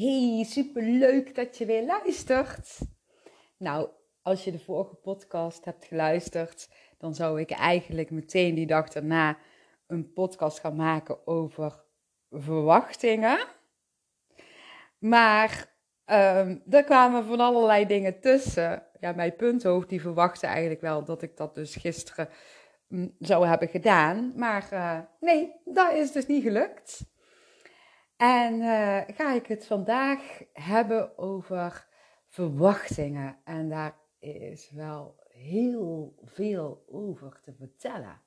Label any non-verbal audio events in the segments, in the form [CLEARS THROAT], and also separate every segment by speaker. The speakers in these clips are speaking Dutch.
Speaker 1: Hey, super leuk dat je weer luistert. Nou, als je de vorige podcast hebt geluisterd, dan zou ik eigenlijk meteen die dag daarna een podcast gaan maken over verwachtingen. Maar um, er kwamen van allerlei dingen tussen. Ja, mijn punthoofd die verwachtte eigenlijk wel dat ik dat dus gisteren mm, zou hebben gedaan. Maar uh, nee, dat is dus niet gelukt. En uh, ga ik het vandaag hebben over verwachtingen. En daar is wel heel veel over te vertellen.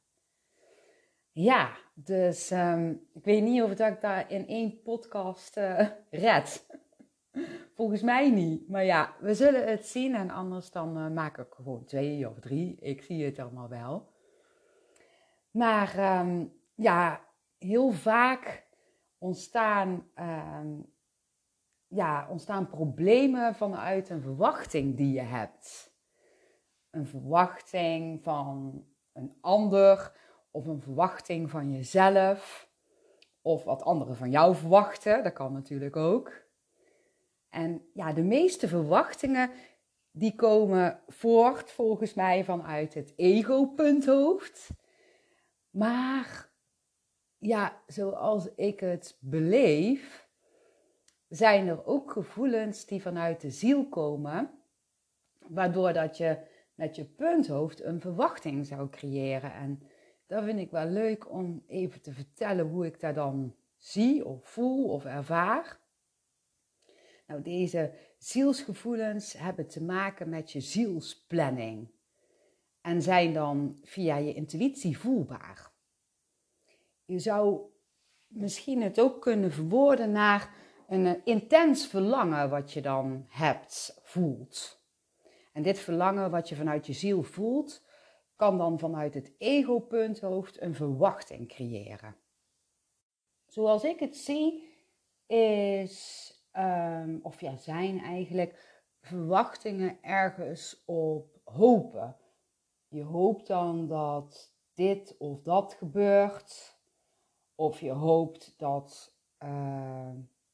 Speaker 1: Ja, dus um, ik weet niet of ik daar in één podcast uh, red. [LAUGHS] Volgens mij niet. Maar ja, we zullen het zien. En anders dan uh, maak ik gewoon twee of drie. Ik zie het allemaal wel. Maar um, ja, heel vaak ontstaan, um, ja, ontstaan problemen vanuit een verwachting die je hebt. Een verwachting van een ander of een verwachting van jezelf. Of wat anderen van jou verwachten, dat kan natuurlijk ook. En ja, de meeste verwachtingen die komen voort volgens mij vanuit het ego-punthoofd. Maar ja, zoals ik het beleef, zijn er ook gevoelens die vanuit de ziel komen, waardoor dat je met je punthoofd een verwachting zou creëren. En dat vind ik wel leuk om even te vertellen hoe ik dat dan zie of voel of ervaar. Nou, deze zielsgevoelens hebben te maken met je zielsplanning en zijn dan via je intuïtie voelbaar. Je zou misschien het ook kunnen verwoorden naar een eh, intens verlangen wat je dan hebt, voelt. En dit verlangen wat je vanuit je ziel voelt, kan dan vanuit het ego-punthoofd een verwachting creëren. Zoals ik het zie, is, um, of ja, zijn eigenlijk verwachtingen ergens op hopen. Je hoopt dan dat dit of dat gebeurt. Of je hoopt dat, uh,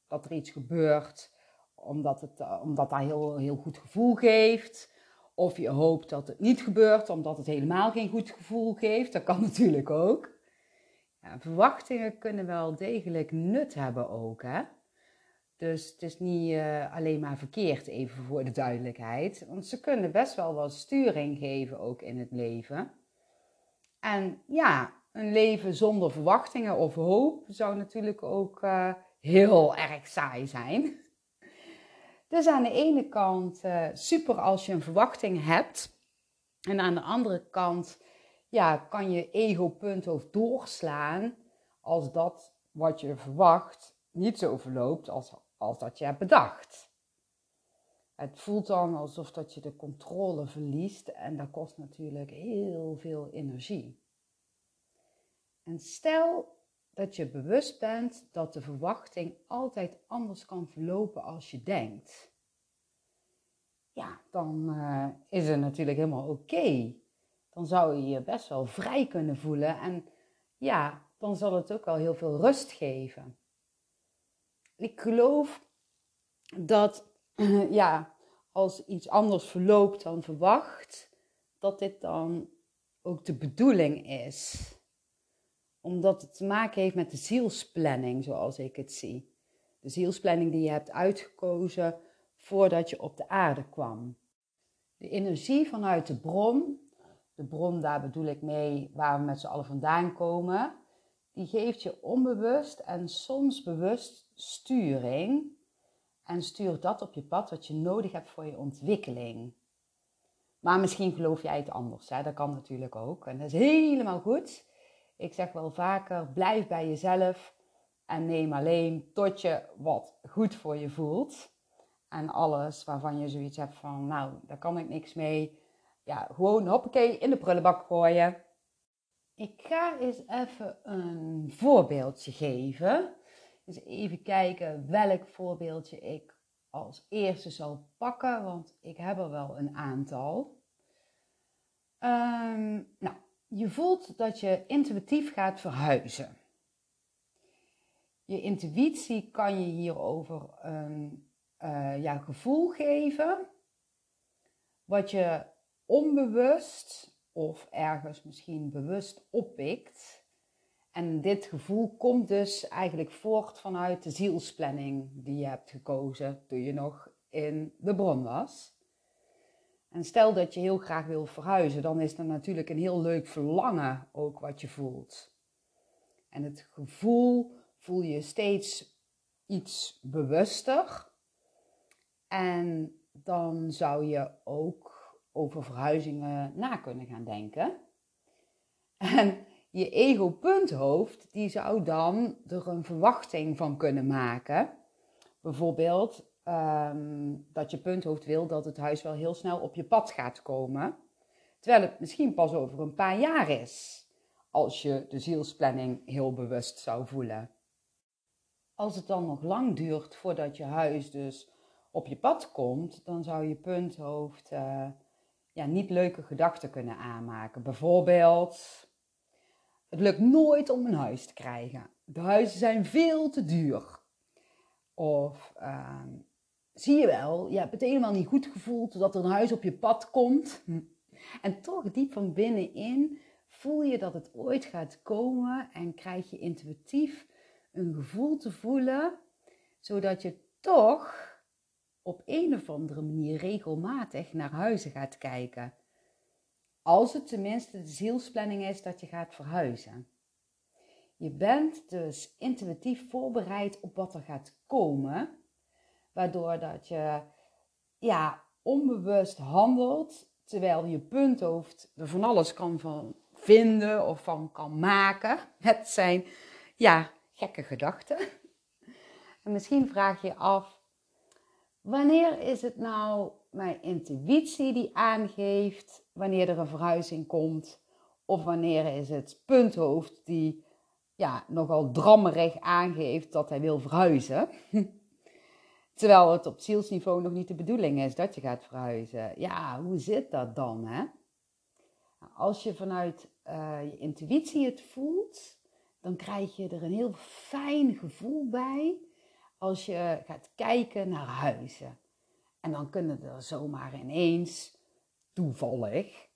Speaker 1: dat er iets gebeurt omdat, het, uh, omdat dat heel, heel goed gevoel geeft. Of je hoopt dat het niet gebeurt omdat het helemaal geen goed gevoel geeft. Dat kan [LAUGHS] natuurlijk ook. Ja, verwachtingen kunnen wel degelijk nut hebben ook. Hè? Dus het is niet uh, alleen maar verkeerd, even voor de duidelijkheid. Want ze kunnen best wel wat sturing geven ook in het leven. En ja, een leven zonder verwachtingen of hoop zou natuurlijk ook uh, heel erg saai zijn. Dus aan de ene kant uh, super als je een verwachting hebt. En aan de andere kant ja, kan je ego-punt of doorslaan als dat wat je verwacht niet zo verloopt als, als dat je hebt bedacht. Het voelt dan alsof dat je de controle verliest en dat kost natuurlijk heel veel energie. En stel dat je bewust bent dat de verwachting altijd anders kan verlopen als je denkt. Ja, dan uh, is het natuurlijk helemaal oké. Dan zou je je best wel vrij kunnen voelen en ja, dan zal het ook wel heel veel rust geven. Ik geloof dat [CLEARS THROAT] ja, als iets anders verloopt dan verwacht, dat dit dan ook de bedoeling is omdat het te maken heeft met de zielsplanning, zoals ik het zie. De zielsplanning die je hebt uitgekozen voordat je op de aarde kwam. De energie vanuit de bron, de bron daar bedoel ik mee waar we met z'n allen vandaan komen, die geeft je onbewust en soms bewust sturing. En stuurt dat op je pad wat je nodig hebt voor je ontwikkeling. Maar misschien geloof jij het anders, hè? dat kan natuurlijk ook. En dat is helemaal goed. Ik zeg wel vaker, blijf bij jezelf en neem alleen tot je wat goed voor je voelt. En alles waarvan je zoiets hebt van, nou, daar kan ik niks mee. Ja, gewoon hoppakee in de prullenbak gooien. Ik ga eens even een voorbeeldje geven. Dus even kijken welk voorbeeldje ik als eerste zal pakken, want ik heb er wel een aantal. Um, nou, je voelt dat je intuïtief gaat verhuizen. je intuïtie kan je hierover een uh, ja, gevoel geven, wat je onbewust of ergens misschien bewust oppikt. En dit gevoel komt dus eigenlijk voort vanuit de zielsplanning die je hebt gekozen toen je nog in de bron was. En stel dat je heel graag wil verhuizen, dan is er natuurlijk een heel leuk verlangen ook wat je voelt. En het gevoel voel je steeds iets bewuster. En dan zou je ook over verhuizingen na kunnen gaan denken. En je ego-punthoofd, die zou dan er een verwachting van kunnen maken. Bijvoorbeeld ehm, dat je punthoofd wil dat het huis wel heel snel op je pad gaat komen. Terwijl het misschien pas over een paar jaar is, als je de zielsplanning heel bewust zou voelen. Als het dan nog lang duurt voordat je huis dus op je pad komt, dan zou je punthoofd uh, ja, niet leuke gedachten kunnen aanmaken. Bijvoorbeeld, het lukt nooit om een huis te krijgen. De huizen zijn veel te duur. Of ehm, zie je wel, je hebt het helemaal niet goed gevoeld dat er een huis op je pad komt. En toch diep van binnenin voel je dat het ooit gaat komen en krijg je intuïtief een gevoel te voelen, zodat je toch op een of andere manier regelmatig naar huizen gaat kijken. Als het tenminste de zielsplanning is dat je gaat verhuizen. Je bent dus intuïtief voorbereid op wat er gaat komen, waardoor dat je ja, onbewust handelt, terwijl je punthoofd er van alles kan van vinden of van kan maken. [LAUGHS] Het zijn ja, gekke gedachten. En misschien vraag je je af, Wanneer is het nou mijn intuïtie die aangeeft wanneer er een verhuizing komt? Of wanneer is het punthoofd die ja, nogal drammerig aangeeft dat hij wil verhuizen? [LAUGHS] Terwijl het op zielsniveau nog niet de bedoeling is dat je gaat verhuizen. Ja, hoe zit dat dan? Hè? Als je vanuit uh, je intuïtie het voelt, dan krijg je er een heel fijn gevoel bij als je gaat kijken naar huizen. En dan kunnen er zomaar ineens toevallig,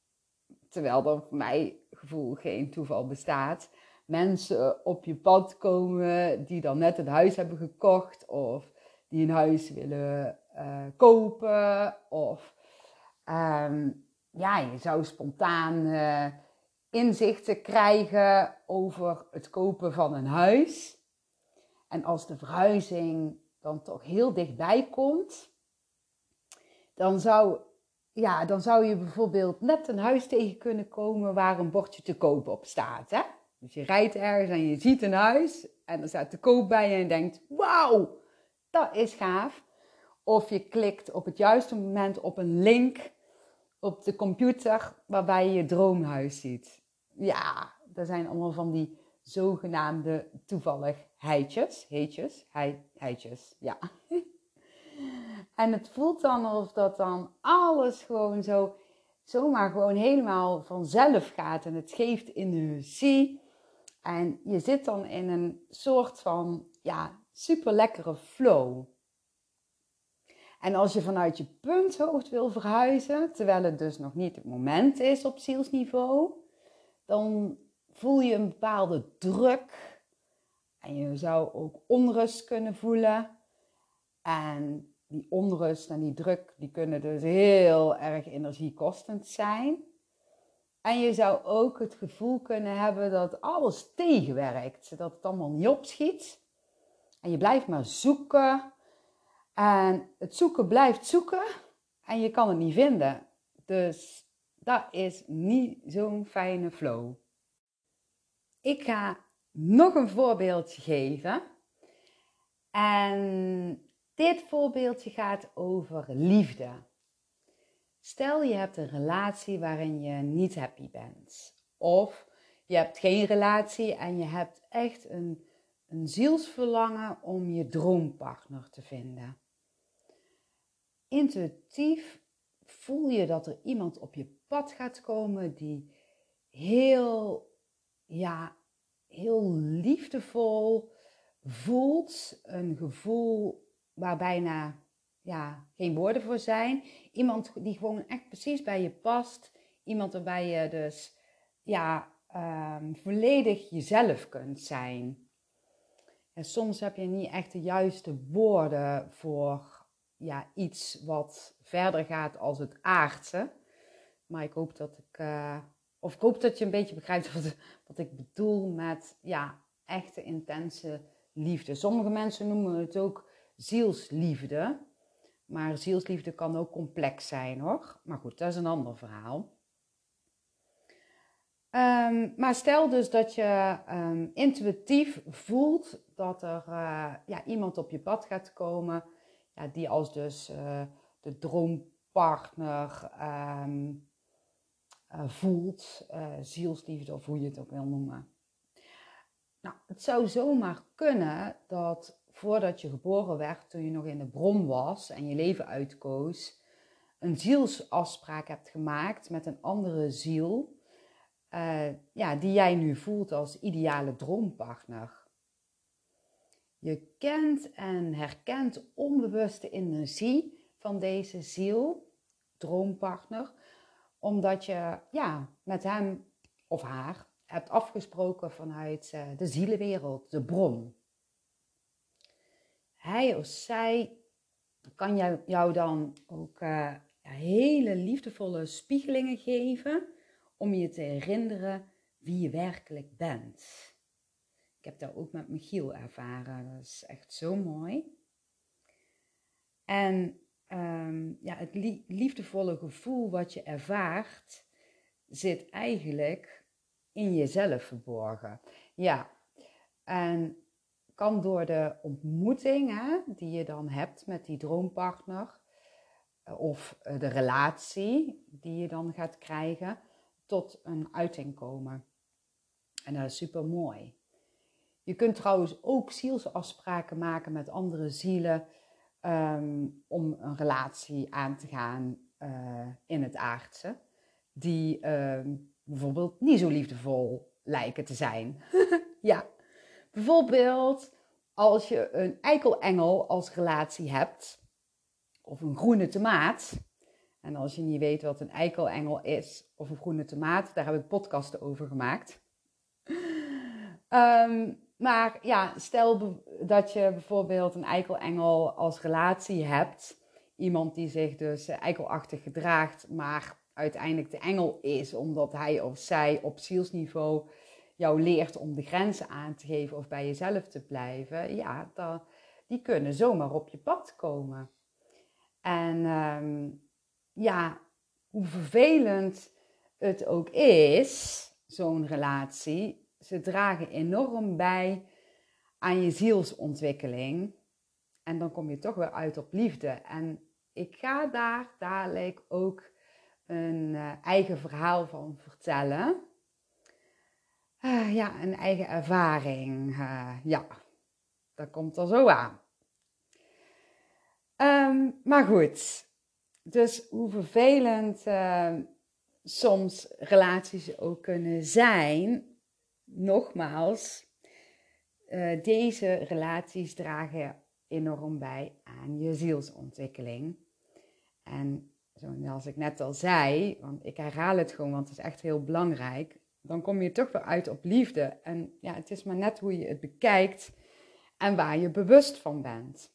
Speaker 1: terwijl er voor mij gevoel geen toeval bestaat, mensen op je pad komen die dan net een huis hebben gekocht of die een huis willen uh, kopen. Of um, ja, je zou spontaan uh, inzichten krijgen over het kopen van een huis. En als de verhuizing dan toch heel dichtbij komt, dan zou, ja, dan zou je bijvoorbeeld net een huis tegen kunnen komen waar een bordje te koop op staat. Hè? Dus je rijdt ergens en je ziet een huis en er staat te koop bij en je denkt, wauw, dat is gaaf. Of je klikt op het juiste moment op een link op de computer waarbij je je droomhuis ziet. Ja, dat zijn allemaal van die zogenaamde toevalligheidjes. Heetjes, heidjes, ja. [LAUGHS] en het voelt dan alsof dat dan alles gewoon zo, zomaar gewoon helemaal vanzelf gaat. En het geeft energie. En je zit dan in een soort van, ja, super lekkere flow. En als je vanuit je punthoofd wil verhuizen, terwijl het dus nog niet het moment is op zielsniveau, dan voel je een bepaalde druk. En je zou ook onrust kunnen voelen. En die onrust en die druk, die kunnen dus heel erg energiekostend zijn. En je zou ook het gevoel kunnen hebben dat alles tegenwerkt. Dat het allemaal niet opschiet. En je blijft maar zoeken. En het zoeken blijft zoeken. En je kan het niet vinden. Dus dat is niet zo'n fijne flow. Ik ga nog een voorbeeldje geven. En dit voorbeeldje gaat over liefde. Stel je hebt een relatie waarin je niet happy bent. Of je hebt geen relatie en je hebt echt een, een zielsverlangen om je droompartner te vinden. Intuïtief voel je dat er iemand op je pad gaat komen die heel ja, heel liefdevol voelt. Een gevoel waar bijna ja, geen woorden voor zijn. Iemand die gewoon echt precies bij je past. Iemand waarbij je dus ja, um, volledig jezelf kunt zijn. En soms heb je niet echt de juiste woorden voor ja, iets wat verder gaat als het aardse. Maar ik hoop dat ik, uh, of ik hoop dat je een beetje begrijpt wat, wat ik bedoel met ja, echte intense liefde. Sommige mensen noemen het ook zielsliefde. Maar zielsliefde kan ook complex zijn hoor. Maar goed, dat is een ander verhaal. Ehm, maar stel dus dat je um, intuïtief voelt dat er uh, ja, iemand op je pad gaat komen, ja, die als dus uh, de droompartner um, uh, voelt, zielsliefde of hoe je het ook wil noemen. Nou, het zou zomaar kunnen dat voordat je geboren werd, toen je nog in de bron was en je leven uitkoos, een zielsafspraak hebt gemaakt met een andere ziel uh, ja, die jij nu voelt als ideale droompartner. Je kent en herkent onbewuste energie van deze ziel, droompartner, omdat je ja, met hem of haar hebt afgesproken vanuit uh, de zielenwereld, de bron. Hij of zij kan jou, jou dan ook uh, hele liefdevolle spiegelingen geven om je te herinneren wie je werkelijk bent. Ik heb dat ook met Michiel ervaren. Dat is echt zo mooi. En ehm, ja, het liefdevolle gevoel wat je ervaart, zit eigenlijk in jezelf verborgen. Ja, en kan door de ontmoeting die je dan hebt met die droompartner, eh, of eh, de relatie die je dan gaat krijgen, tot een uiting komen. En dat is super mooi. Je kunt trouwens ook zielsafspraken maken met andere zielen ehm, om een relatie aan te gaan uh, in het aardse, die ehm, bijvoorbeeld niet zo liefdevol lijken te zijn. [LAUGHS] ja, bijvoorbeeld als je een eikelengel als relatie hebt, of een groene tomaat, en als je niet weet wat een eikelengel is of een groene tomaat, daar heb ik podcasten over gemaakt. [LAUGHS] Ehm, maar ja, stel dat je bijvoorbeeld een eikelengel als relatie hebt. Iemand die zich dus eikelachtig gedraagt, maar uiteindelijk de engel is, omdat hij of zij op zielsniveau jou leert om de grenzen aan te geven of bij jezelf te blijven. Ja, dan, die kunnen zomaar op je pad komen. En um, ja, hoe vervelend het ook is, zo'n relatie, ze dragen enorm bij aan je zielsontwikkeling. En dan kom je toch weer uit op liefde. En ik ga daar dadelijk ook een uh, eigen verhaal van vertellen. Uh, ja, een eigen ervaring. Uh, ja, dat komt er zo aan. Um, maar goed, dus hoe vervelend uh, soms relaties ook kunnen zijn, nogmaals, uh, deze relaties dragen enorm bij aan je zielsontwikkeling. En zoals ik net al zei, want ik herhaal het gewoon, want het is echt heel belangrijk, dan kom je toch weer uit op liefde. En ja, het is maar net hoe je het bekijkt en waar je bewust van bent.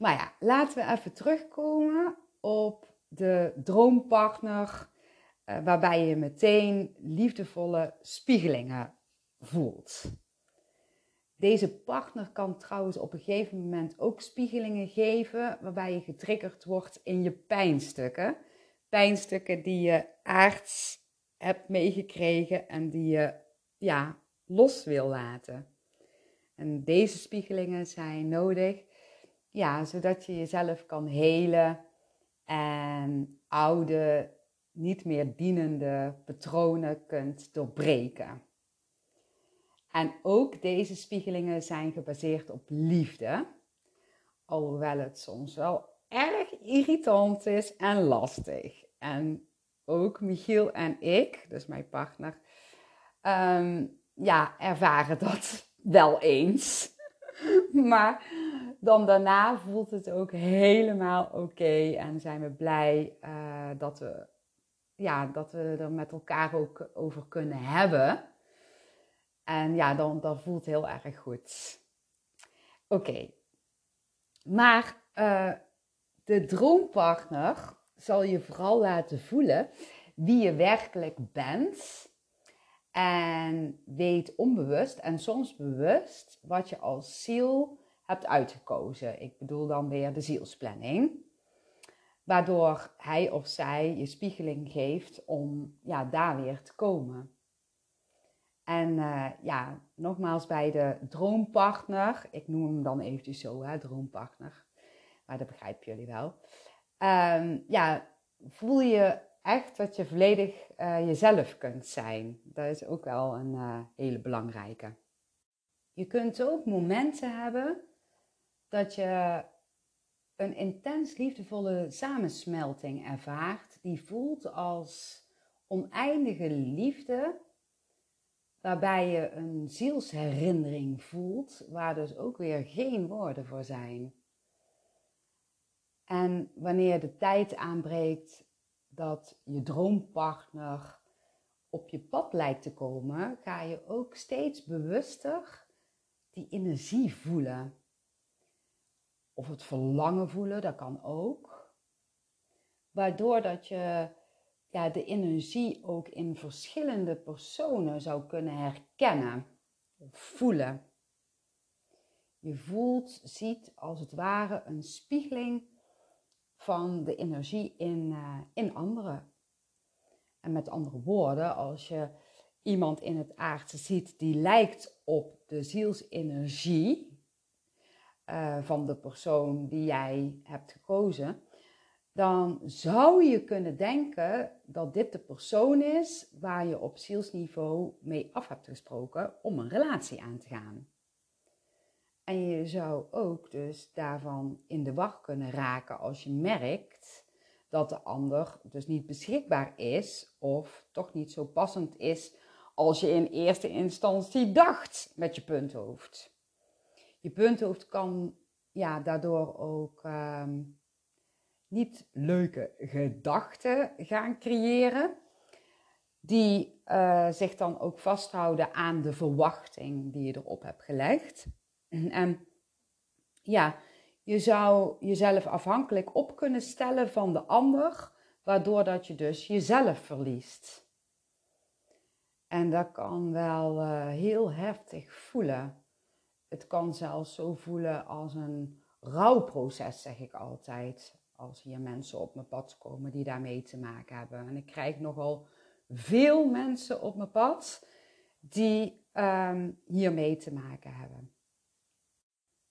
Speaker 1: Maar ja, laten we even terugkomen op de droompartner, uh, waarbij je meteen liefdevolle spiegelingen voelt. Deze partner kan trouwens op een gegeven moment ook spiegelingen geven, waarbij je getriggerd wordt in je pijnstukken. Pijnstukken die je aards hebt meegekregen en die je ja, los wil laten. En deze spiegelingen zijn nodig ja, zodat je jezelf kan helen en oude, niet meer dienende patronen kunt doorbreken. En ook deze spiegelingen zijn gebaseerd op liefde, alhoewel het soms wel erg irritant is en lastig. En ook Michiel en ik, dus mijn partner, um, ja, ervaren dat wel eens. [LAUGHS] maar dan daarna voelt het ook helemaal oké en zijn we blij uh, dat, we, ja, dat we er met elkaar ook over kunnen hebben. En ja, dan, dat voelt heel erg goed. Oké. Maar uh, de droompartner zal je vooral laten voelen wie je werkelijk bent. En weet onbewust en soms bewust wat je als ziel hebt uitgekozen. Ik bedoel dan weer de zielsplanning. Waardoor hij of zij je spiegeling geeft om ja, daar weer te komen. En uh, ja, nogmaals bij de droompartner, ik noem hem dan eventjes zo, hè, droompartner, maar dat begrijpen jullie wel. Um, ja, voel je echt dat je volledig uh, jezelf kunt zijn. Dat is ook wel een uh, hele belangrijke. Je kunt ook momenten hebben dat je een intens liefdevolle samensmelting ervaart, die voelt als oneindige liefde, waarbij je een zielsherinnering voelt, waar dus ook weer geen woorden voor zijn. En wanneer de tijd aanbreekt dat je droompartner op je pad lijkt te komen, ga je ook steeds bewuster die energie voelen. Of het verlangen voelen, dat kan ook. Waardoor dat je ja, de energie ook in verschillende personen zou kunnen herkennen voelen. Je voelt, ziet als het ware een spiegeling van de energie in, uh, in anderen. En met andere woorden, als je iemand in het aardse ziet die lijkt op de zielsenergie uh, van de persoon die jij hebt gekozen, dan zou je kunnen denken dat dit de persoon is waar je op zielsniveau mee af hebt gesproken om een relatie aan te gaan. En je zou ook dus daarvan in de wacht kunnen raken als je merkt dat de ander dus niet beschikbaar is of toch niet zo passend is als je in eerste instantie dacht met je punthoofd. Je punthoofd kan ja, daardoor ook ehm, niet leuke gedachten gaan creëren, die uh, zich dan ook vasthouden aan de verwachting die je erop hebt gelegd. En ja, je zou jezelf afhankelijk op kunnen stellen van de ander, waardoor dat je dus jezelf verliest. En dat kan wel uh, heel heftig voelen. Het kan zelfs zo voelen als een rouwproces, zeg ik altijd. Als hier mensen op mijn pad komen die daarmee te maken hebben. En ik krijg nogal veel mensen op mijn pad die um, hiermee te maken hebben.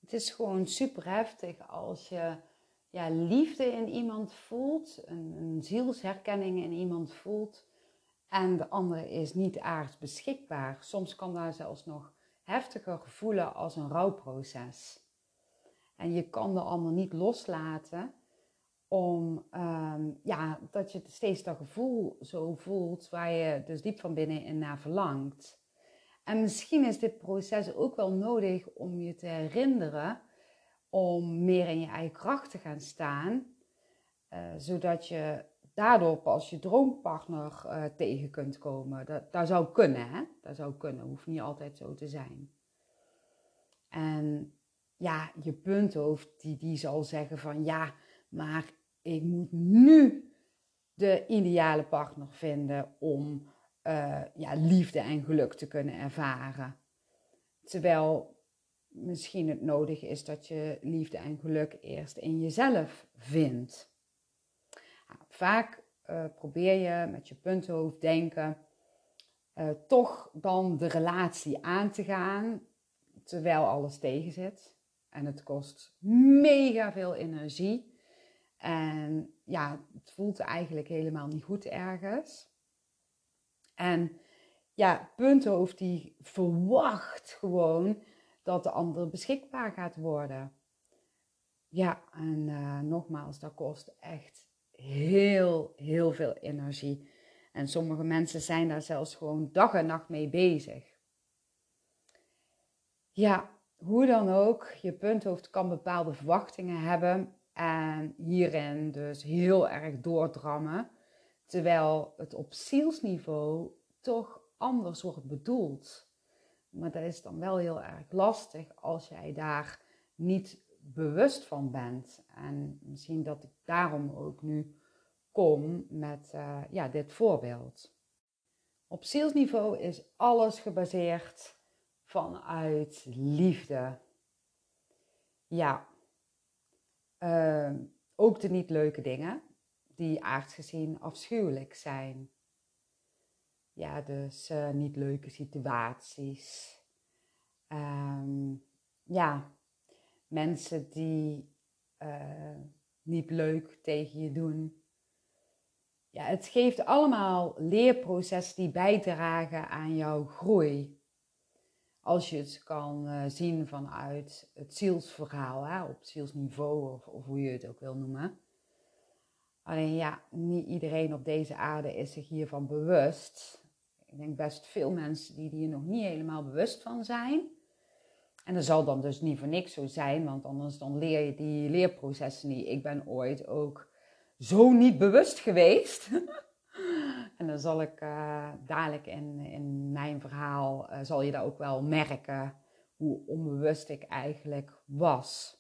Speaker 1: Het is gewoon super heftig als je ja, liefde in iemand voelt, een, een zielsherkenning in iemand voelt en de andere is niet aards beschikbaar. Soms kan daar zelfs nog heftiger voelen als een rouwproces. En je kan de ander niet loslaten om um, ja, dat je steeds dat gevoel zo voelt waar je dus diep van binnen in naar verlangt. En misschien is dit proces ook wel nodig om je te herinneren om meer in je eigen kracht te gaan staan, uh, zodat je daardoor pas je droompartner uh, tegen kunt komen. Dat, dat zou kunnen, hè? Dat zou kunnen, hoeft niet altijd zo te zijn. En ja, je punthoofd die, die zal zeggen van ja, maar ik moet nu de ideale partner vinden om uh, ja, liefde en geluk te kunnen ervaren. Terwijl misschien het nodig is dat je liefde en geluk eerst in jezelf vindt. Nou, vaak uh, probeer je met je punthoofd denken uh, toch dan de relatie aan te gaan terwijl alles tegen zit. En het kost mega veel energie. En ja, het voelt eigenlijk helemaal niet goed ergens. En ja, punthoofd die verwacht gewoon dat de ander beschikbaar gaat worden. Ja, en uh, nogmaals, dat kost echt heel, heel veel energie. En sommige mensen zijn daar zelfs gewoon dag en nacht mee bezig. Ja, hoe dan ook, je punthoofd kan bepaalde verwachtingen hebben en hierin dus heel erg doordrammen, terwijl het op zielsniveau toch anders wordt bedoeld. Maar dat is dan wel heel erg lastig als jij daar niet bewust van bent. En misschien dat ik daarom ook nu kom met uh, ja, dit voorbeeld. Op zielsniveau is alles gebaseerd vanuit liefde. Ja, uh, ook de niet leuke dingen, die aardsgezien afschuwelijk zijn. Ja, dus uh, niet leuke situaties. Um, ja, mensen die uh, niet leuk tegen je doen. Ja, het geeft allemaal leerprocessen die bijdragen aan jouw groei. Als je het kan uh, zien vanuit het zielsverhaal, hè, op zielsniveau of hoe je het ook wil noemen. Alleen ja, niet iedereen op deze aarde is zich hiervan bewust. Ik denk best veel mensen die hier nog niet helemaal bewust van zijn. En dat zal dan dus niet voor niks zo zijn, want anders dan leer je die leerprocessen niet. Ik ben ooit ook zo niet bewust geweest. [LAUGHS] en dan zal ik uh, dadelijk in, in mijn verhaal, uh, zal je dat ook wel merken, hoe onbewust ik eigenlijk was.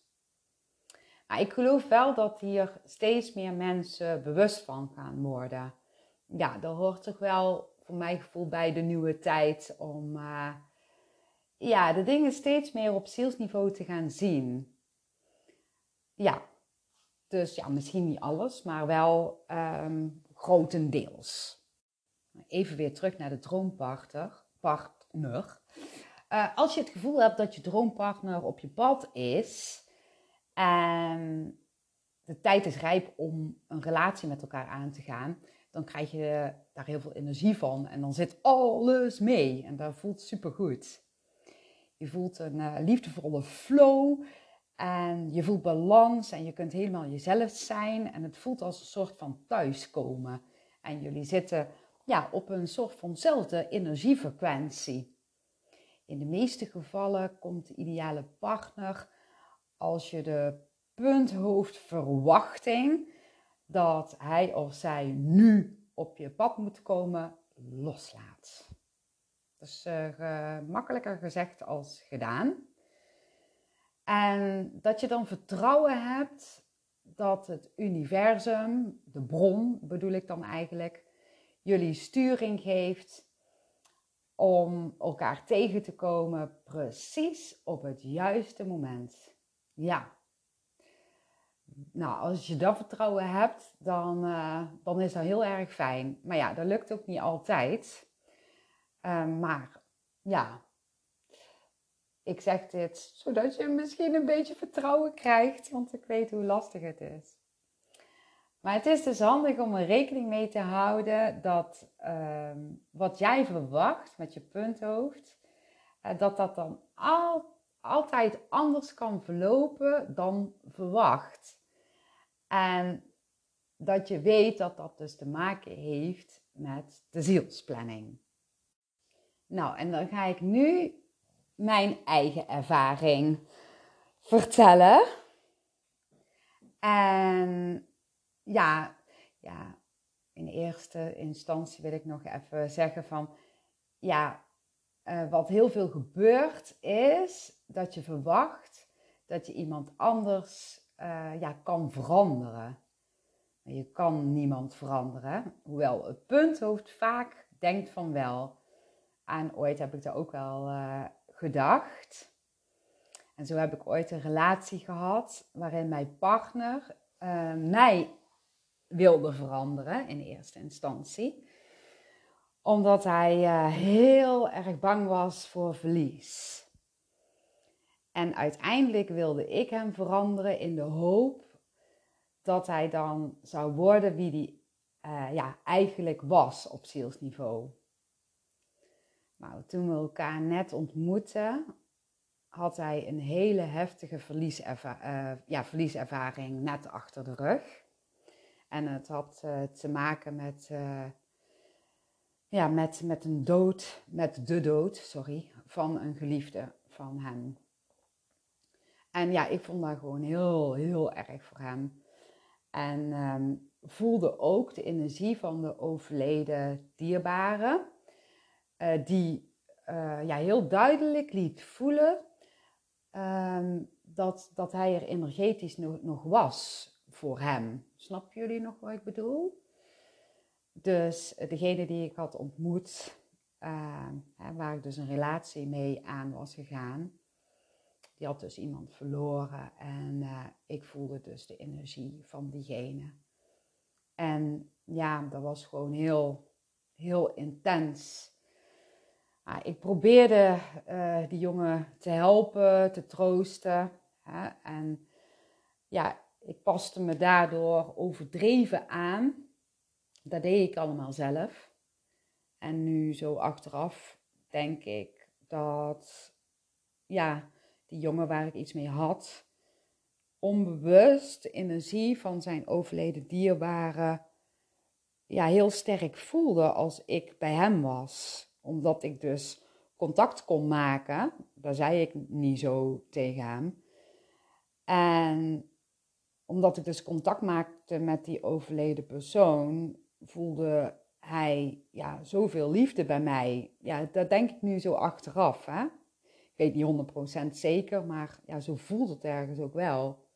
Speaker 1: Maar ik geloof wel dat hier steeds meer mensen bewust van gaan worden. Ja, dat hoort toch wel voor mijn gevoel bij de nieuwe tijd om uh, ja, de dingen steeds meer op zielsniveau te gaan zien. Ja, dus ja, misschien niet alles, maar wel um, grotendeels. Even weer terug naar de droompartner. Partner. Uh, als je het gevoel hebt dat je droompartner op je pad is en de tijd is rijp om een relatie met elkaar aan te gaan, dan krijg je daar heel veel energie van en dan zit alles mee en dat voelt super goed. Je voelt een uh, liefdevolle flow en je voelt balans en je kunt helemaal jezelf zijn. En het voelt als een soort van thuiskomen. En jullie zitten ja, op een soort vanzelfde energiefrequentie. In de meeste gevallen komt de ideale partner als je de punthoofdverwachting dat hij of zij nu op je pad moet komen loslaat. Dat is uh, makkelijker gezegd als gedaan. En dat je dan vertrouwen hebt dat het universum, de bron bedoel ik dan eigenlijk, jullie sturing geeft om elkaar tegen te komen precies op het juiste moment. Ja. Nou, als je dat vertrouwen hebt, dan, uh, dan is dat heel erg fijn. Maar ja, dat lukt ook niet altijd. Uh, maar ja, ik zeg dit zodat je misschien een beetje vertrouwen krijgt, want ik weet hoe lastig het is. Maar het is dus handig om er rekening mee te houden dat ehm, wat jij verwacht met je punthoofd, uh, dat dat dan al, altijd anders kan verlopen dan verwacht. En dat je weet dat dat dus te maken heeft met de zielsplanning. Nou, en dan ga ik nu mijn eigen ervaring vertellen. En ja, ja, in eerste instantie wil ik nog even zeggen van, ja, uh, wat heel veel gebeurt is dat je verwacht dat je iemand anders uh, ja, kan veranderen. Je kan niemand veranderen, hoewel het punthoofd vaak denkt van wel. En ooit heb ik daar ook wel uh, gedacht. En zo heb ik ooit een relatie gehad waarin mijn partner mij wilde veranderen in eerste instantie. Omdat hij uh, heel erg bang was voor verlies. En uiteindelijk wilde ik hem veranderen in de hoop dat hij dan zou worden wie hij uh, ja, eigenlijk was op zielsniveau. Nou, toen we elkaar net ontmoetten, had hij een hele heftige uh, ja, verlieservaring net achter de rug. En het had te maken met, ja, met, met een dood, met de dood, sorry, van een geliefde van hem. En ja, ik vond dat gewoon heel, heel erg voor hem. En ehm, voelde ook de energie van de overleden dierbare, uh, die uh, ja, heel duidelijk liet voelen ehm, dat, dat hij er energetisch nog, nog was voor hem. Snap jullie nog wat ik bedoel? Dus degene die ik had ontmoet, uh, waar ik dus een relatie mee aan was gegaan, die had dus iemand verloren en uh, ik voelde dus de energie van diegene. En ja, dat was gewoon heel, heel intens. Uh, ik probeerde uh, die jongen te helpen, te troosten. Hè, en ja, ik paste me daardoor overdreven aan. Dat deed ik allemaal zelf. En nu zo achteraf denk ik dat ja, die jongen waar ik iets mee had, onbewust energie van zijn overleden dierbare ja, heel sterk voelde als ik bij hem was. Omdat ik dus contact kon maken. Daar zei ik niet zo tegen hem. En omdat ik dus contact maakte met die overleden persoon, voelde hij ja, zoveel liefde bij mij. Ja, dat denk ik nu zo achteraf. Hè? Ik weet niet 100% zeker, maar ja, zo voelt het ergens ook wel.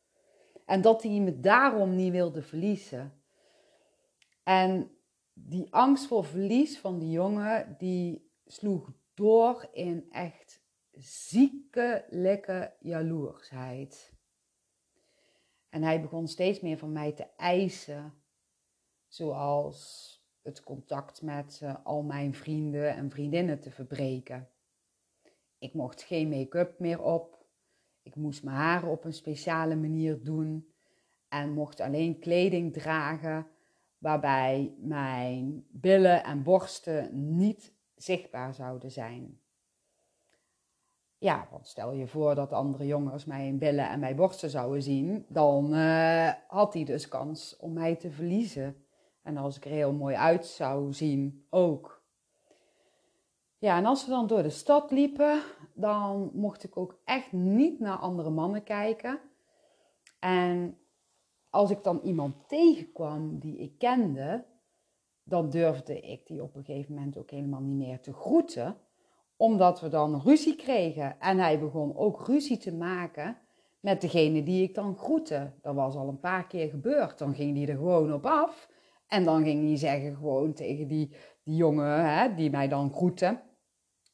Speaker 1: En dat hij me daarom niet wilde verliezen. En die angst voor verlies van die jongen, die sloeg door in echt ziekelijke jaloersheid. En hij begon steeds meer van mij te eisen, zoals het contact met uh, al mijn vrienden en vriendinnen te verbreken. Ik mocht geen make-up meer op. Ik moest mijn haren op een speciale manier doen en mocht alleen kleding dragen waarbij mijn billen en borsten niet zichtbaar zouden zijn. Ja, want stel je voor dat andere jongens mij in billen en mijn borsten zouden zien, dan uh, had hij dus kans om mij te verliezen. En als ik er heel mooi uit zou zien, ook. Ja, en als we dan door de stad liepen, dan mocht ik ook echt niet naar andere mannen kijken. En als ik dan iemand tegenkwam die ik kende, dan durfde ik die op een gegeven moment ook helemaal niet meer te groeten omdat we dan ruzie kregen. En hij begon ook ruzie te maken met degene die ik dan groette. Dat was al een paar keer gebeurd. Dan ging hij er gewoon op af. En dan ging hij zeggen gewoon tegen die, die jongen hè, die mij dan groette.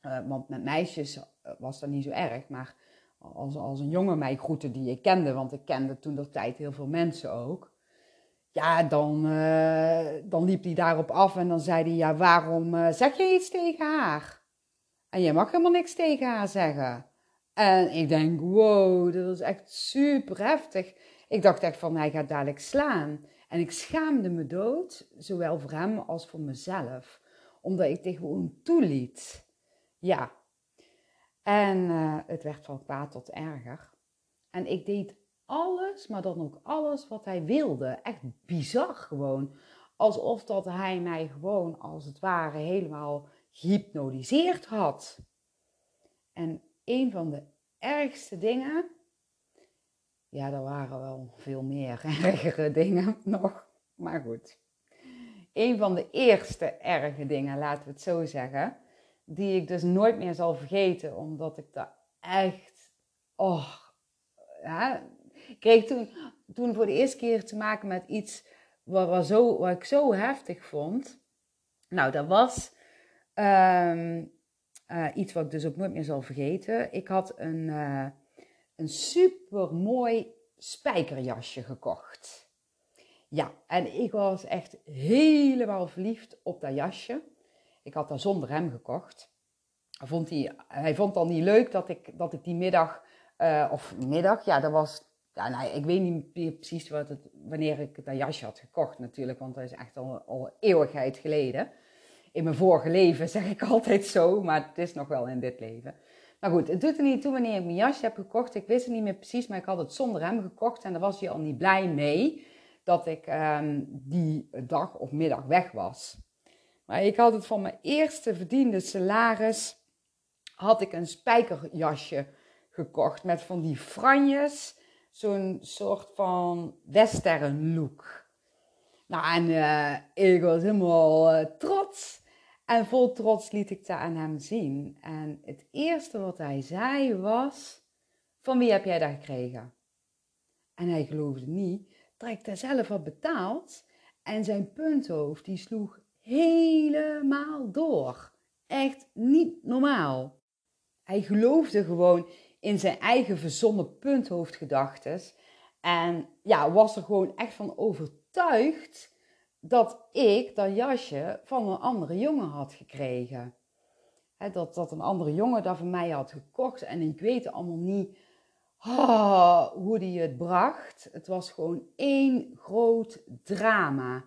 Speaker 1: Uh, want met meisjes eh, was dat niet zo erg. Maar als, als een jongen mij groette die ik kende, want ik kende toen de tijd heel veel mensen ook. Ja, dan, uh, dan liep hij daarop af en dan zei hij, ja, waarom zeg je iets tegen haar? En je mag helemaal niks tegen haar zeggen. En ik denk, wow, dat is echt super heftig. Ik dacht echt van, hij gaat dadelijk slaan. En ik schaamde me dood, zowel voor hem als voor mezelf. Omdat ik dit gewoon toeliet. Ja. En uh, het werd van kwaad tot erger. En ik deed alles, maar dan ook alles wat hij wilde. Echt bizar gewoon. Alsof dat hij mij gewoon als het ware helemaal gehypnotiseerd had. En een van de ergste dingen, ja, er waren wel veel meer [LAUGHS] ergere dingen nog, maar goed. Een van de eerste erge dingen, laten we het zo zeggen, die ik dus nooit meer zal vergeten, omdat ik daar echt, oh, ja, kreeg toen, toen voor de eerste keer te maken met iets wat, wat, zo, wat ik zo heftig vond. Nou, dat was Um, uh, iets wat ik dus ook nooit meer zal vergeten. Ik had een, uh, een super mooi spijkerjasje gekocht. Ja, en ik was echt helemaal verliefd op dat jasje. Ik had dat zonder hem gekocht. Vond hij, hij vond dan niet leuk dat ik, dat ik die middag, uh, of middag, ja, dat was, ja, nou, ik weet niet precies wat het, wanneer ik dat jasje had gekocht natuurlijk, want dat is echt al, al eeuwigheid geleden in mijn vorige leven [LAUGHS] zeg ik altijd zo, maar het is nog wel in dit leven. Maar goed, het doet er niet toe wanneer ik mijn jasje heb gekocht. Ik wist het niet meer precies, maar ik had het zonder hem gekocht. En daar was hij al niet blij mee dat ik um, die dag of middag weg was. Maar ik had het van mijn eerste verdiende salaris, had ik een spijkerjasje gekocht met van die franjes. Zo'n soort van western look. Nou, en uh, ik was helemaal uh, trots. En vol trots liet ik dat aan hem zien. En het eerste wat hij zei was: Van wie heb jij dat gekregen? En hij geloofde niet dat ik daar zelf had betaald. En zijn punthoofd die sloeg helemaal door. Echt niet normaal. Hij geloofde gewoon in zijn eigen verzonnen punthoofdgedachtes. En ja, was er gewoon echt van overtuigd dat ik dat jasje van een andere jongen had gekregen. dat, dat een andere jongen dat van mij had gekocht. En ik weet allemaal niet oh, hoe die het bracht. Het was gewoon één groot drama.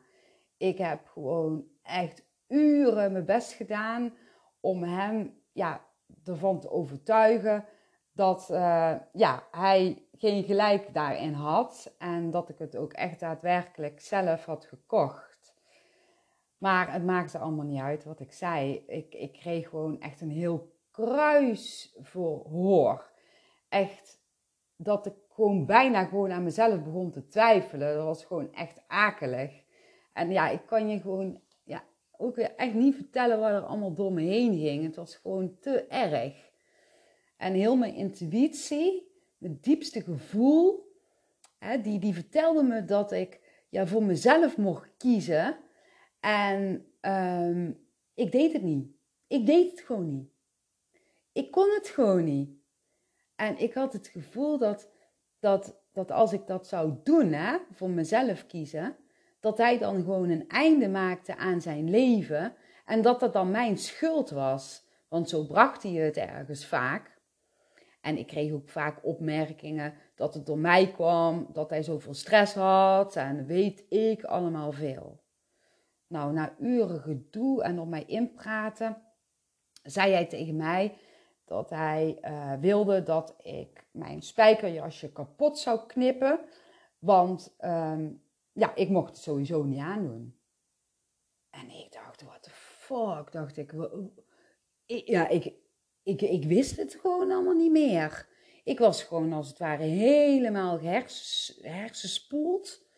Speaker 1: Ik heb gewoon echt uren mijn best gedaan om hem ja, ervan te overtuigen dat uh, ja, hij geen gelijk daarin had en dat ik het ook echt daadwerkelijk zelf had gekocht. Maar het maakte allemaal niet uit wat ik zei. Ik, ik kreeg gewoon echt een heel kruis voor hoor. Echt dat ik gewoon bijna gewoon aan mezelf begon te twijfelen. Dat was gewoon echt akelig. En ja, ik kan je gewoon ja, ook echt niet vertellen wat er allemaal door me heen ging. Het was gewoon te erg. En heel mijn intuïtie, mijn diepste gevoel, hè, die, die vertelde me dat ik ja, voor mezelf mocht kiezen. En um, ik deed het niet. Ik deed het gewoon niet. Ik kon het gewoon niet. En ik had het gevoel dat, dat, dat als ik dat zou doen, hè, voor mezelf kiezen, dat hij dan gewoon een einde maakte aan zijn leven en dat dat dan mijn schuld was. Want zo bracht hij het ergens vaak. En ik kreeg ook vaak opmerkingen dat het door mij kwam, dat hij zoveel stress had en weet ik allemaal veel. Nou, na uren gedoe en op mij inpraten, zei hij tegen mij dat hij uh, wilde dat ik mijn spijkerjasje kapot zou knippen, want um, ja, ik mocht het sowieso niet aandoen. En ik dacht, what the fuck, dacht ik. Ja, ik, ik, ik wist het gewoon allemaal niet meer. Ik was gewoon als het ware helemaal hers, hersenspoeld.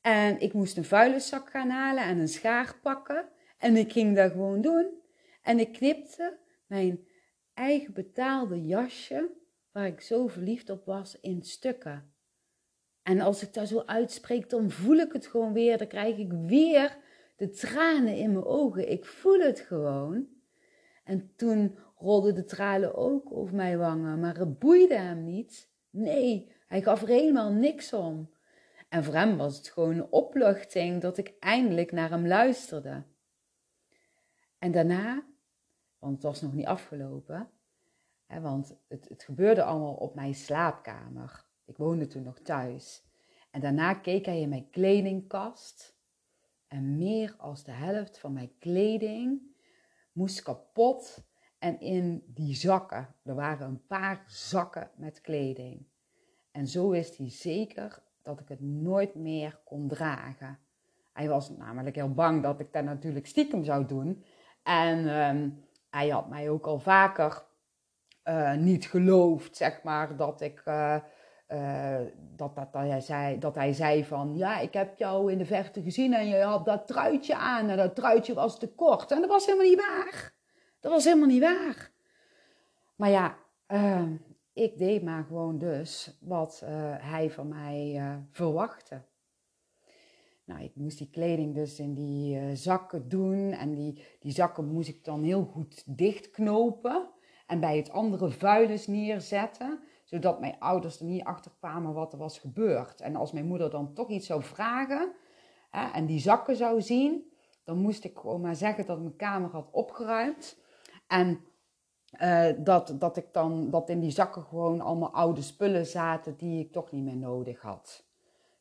Speaker 1: En ik moest een vuilniszak gaan halen en een schaar pakken. En ik ging dat gewoon doen. En ik knipte mijn eigen betaalde jasje, waar ik zo verliefd op was, in stukken. En als ik dat zo uitspreek, dan voel ik het gewoon weer. Dan krijg ik weer de tranen in mijn ogen. Ik voel het gewoon. En toen rolden de tranen ook over mijn wangen, maar het boeide hem niet. Nee, hij gaf er helemaal niks om. En voor hem was het gewoon een opluchting dat ik eindelijk naar hem luisterde. En daarna, want het was nog niet afgelopen, hè, want het, het gebeurde allemaal op mijn slaapkamer. Ik woonde toen nog thuis. En daarna keek hij in mijn kledingkast. En meer als de helft van mijn kleding moest kapot en in die zakken, er waren een paar zakken met kleding. En zo wist hij zeker dat ik het nooit meer kon dragen. Hij was namelijk heel bang dat ik dat natuurlijk stiekem zou doen. En ehm, hij had mij ook al vaker uh, niet geloofd, zeg maar, dat ik. Uh, dat, dat, dat, hij zei, dat hij zei van, ja, ik heb jou in de verte gezien en je had dat truitje aan en dat truitje was te kort. En dat was helemaal niet waar. Dat was helemaal niet waar. Maar ja, uh, ik deed maar gewoon dus wat uh, hij van mij uh, verwachtte. Nou, ik moest die kleding dus in die zakken doen. En die, die zakken moest ik dan heel goed dichtknopen. En bij het andere vuilnis neerzetten. Zodat mijn ouders er niet achter kwamen wat er was gebeurd. En als mijn moeder dan toch iets zou vragen hè, en die zakken zou zien. Dan moest ik gewoon maar zeggen dat mijn kamer had opgeruimd. En uh, dat, dat ik dan, dat in die zakken gewoon allemaal oude spullen zaten die ik toch niet meer nodig had.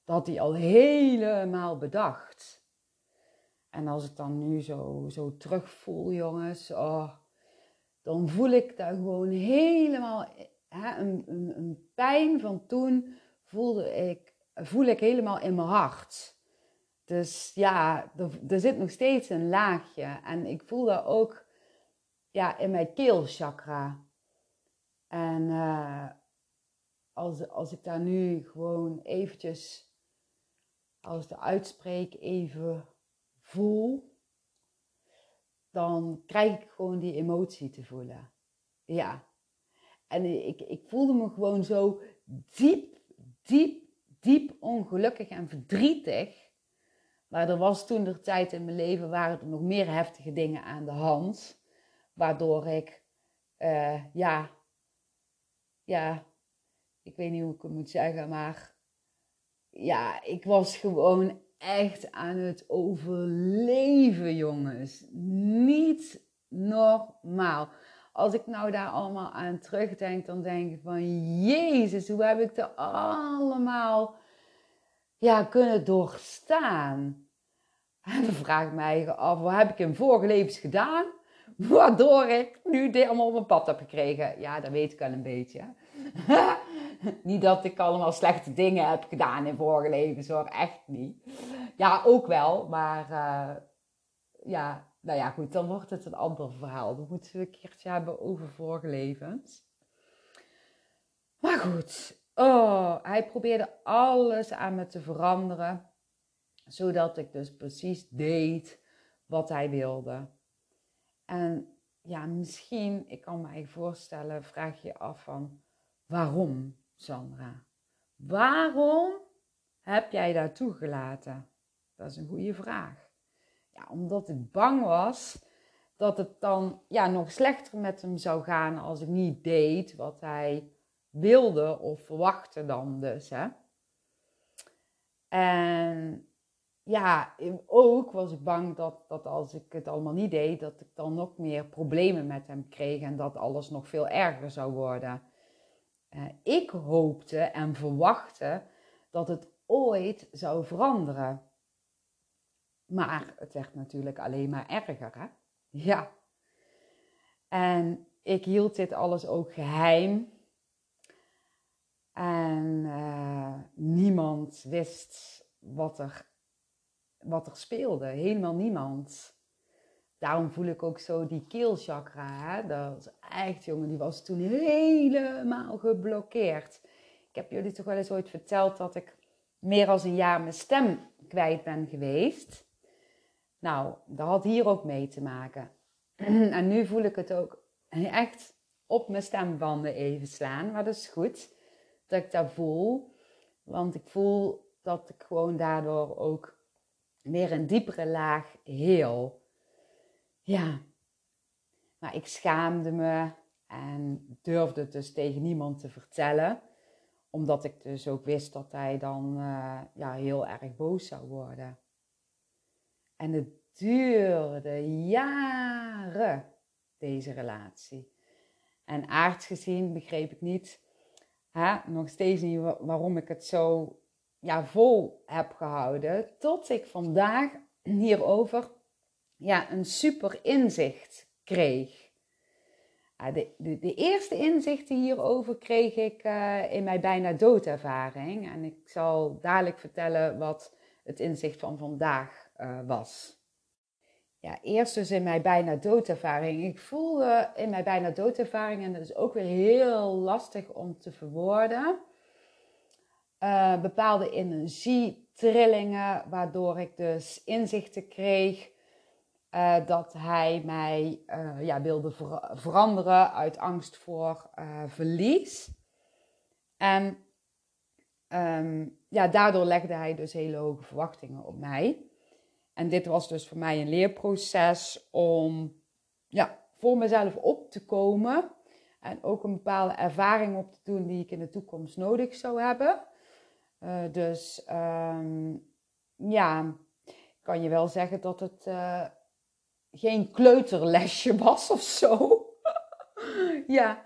Speaker 1: Dat had hij al helemaal bedacht. En als ik dan nu zo, zo terugvoel, jongens, oh, dan voel ik daar gewoon helemaal hè, een, een, een pijn van toen voelde ik, voel ik helemaal in mijn hart. Dus ja, er zit nog steeds een laagje. En ik voel daar ook ja, in mijn keelchakra. En uh, als, als ik daar nu gewoon eventjes, als de uitspreek, even voel, dan krijg ik gewoon die emotie te voelen. Ja. En ik, ik voelde me gewoon zo diep, diep, diep ongelukkig en verdrietig. Maar er was toen de tijd in mijn leven, waren er nog meer heftige dingen aan de hand. Waardoor ik, uh, ja, ja, ik weet niet hoe ik het moet zeggen, maar ja, ik was gewoon echt aan het overleven, jongens. Niet normaal. Als ik nou daar allemaal aan terugdenk, dan denk ik van Jezus, hoe heb ik er allemaal ja, kunnen doorstaan? En [LAUGHS] dan vraag ik mij af, wat heb ik in vorige levens gedaan? Waardoor ik nu dit allemaal op mijn pad heb gekregen. Ja, dat weet ik wel een beetje. [LAUGHS] niet dat ik allemaal slechte dingen heb gedaan in vorige levens hoor, echt niet. Ja, ook wel, maar uh, ja, nou ja, goed, dan wordt het een ander verhaal. Dan moeten we een keertje hebben over vorige levens. Maar goed, oh, hij probeerde alles aan me te veranderen, zodat ik dus precies deed wat hij wilde. En ja, misschien, ik kan me voorstellen, vraag je af van waarom, Sandra? Waarom heb jij daar toegelaten? Dat is een goede vraag. Ja, omdat ik bang was dat het dan ja, nog slechter met hem zou gaan als ik niet deed wat hij wilde of verwachtte dan dus. Hè? En ja, ook was ik bang dat, dat als ik het allemaal niet deed, dat ik dan nog meer problemen met hem kreeg en dat alles nog veel erger zou worden. Uh, ik hoopte en verwachtte dat het ooit zou veranderen. Maar het werd natuurlijk alleen maar erger, hè? Ja. En ik hield dit alles ook geheim. En uh, niemand wist wat er, wat er speelde. Helemaal niemand. Daarom voel ik ook zo die keelchakra. Hè? Dat was echt, jongen, die was toen helemaal geblokkeerd. Ik heb jullie toch wel eens ooit verteld dat ik meer dan een jaar mijn stem kwijt ben geweest. Nou, dat had hier ook mee te maken. [CLEARS THROAT] en nu voel ik het ook echt op mijn stembanden even slaan. Maar dat is goed dat ik dat voel. Want ik voel dat ik gewoon daardoor ook meer een diepere laag heel. Ja. Maar ik schaamde me en durfde het dus tegen niemand te vertellen. Omdat ik dus ook wist dat hij dan uh, ja, heel erg boos zou worden. En het duurde jaren, deze relatie. En aardsgezien begreep ik niet, nog steeds niet waarom ik het zo ja, vol heb gehouden. Tot ik vandaag hierover ja, een super inzicht kreeg. De, de, de, eerste inzichten hierover kreeg ik uh, in mijn bijna doodervaring. En ik zal dadelijk vertellen wat het inzicht van vandaag uh, was. Ja, eerst dus in mijn bijna doodervaring. Ik voelde in mijn bijna doodervaring, en dat is ook weer heel lastig om te verwoorden, uh, bepaalde energietrillingen, waardoor ik dus inzichten kreeg uh, dat hij mij uh, ja, wilde ver veranderen uit angst voor verlies. En um, ja, daardoor legde hij dus hele hoge verwachtingen op mij. En dit was dus voor mij een leerproces om ja, voor mezelf op te komen. En ook een bepaalde ervaring op te doen die ik in de toekomst nodig zou hebben. Uh, dus um, ja, kan je wel zeggen dat het uh, geen kleuterlesje [LAUGHS] was of zo. [LAUGHS] ja,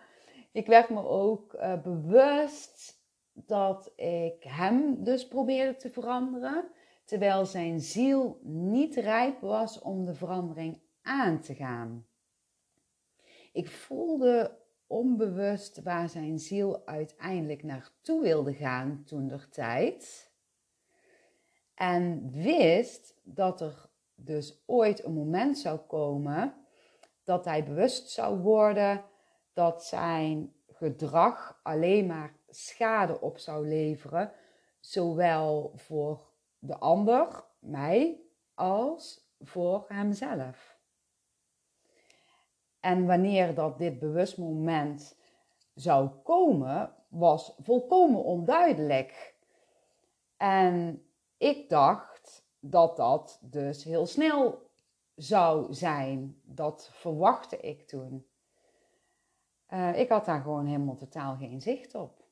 Speaker 1: ik werd me ook uh, bewust dat ik hem dus probeerde te veranderen terwijl zijn ziel niet rijp was om de verandering aan te gaan. Ik voelde onbewust waar zijn ziel uiteindelijk naartoe wilde gaan toen der tijd. En wist dat er dus ooit een moment zou komen dat hij bewust zou worden dat zijn gedrag alleen maar schade op zou leveren, zowel voor de ander, mij, als voor hemzelf. En wanneer dat dit bewust moment zou komen, was volkomen onduidelijk. En ik dacht dat dat dus heel snel zou zijn. Dat verwachtte ik toen. Uh, ik had daar gewoon helemaal totaal geen zicht op.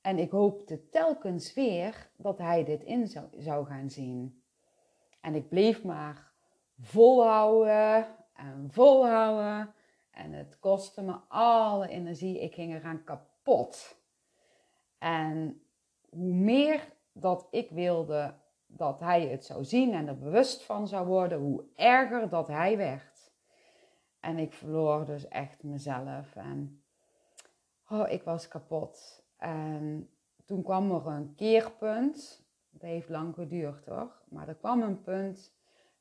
Speaker 1: En ik hoopte telkens weer dat hij dit in zou gaan zien. En ik bleef maar volhouden en volhouden. En het kostte me alle energie. Ik ging eraan kapot. En hoe meer dat ik wilde dat hij het zou zien en er bewust van zou worden, hoe erger dat hij werd. En ik verloor dus echt mezelf. En oh, ik was kapot. En toen kwam er een keerpunt. Het heeft lang geduurd hoor. Maar er kwam een punt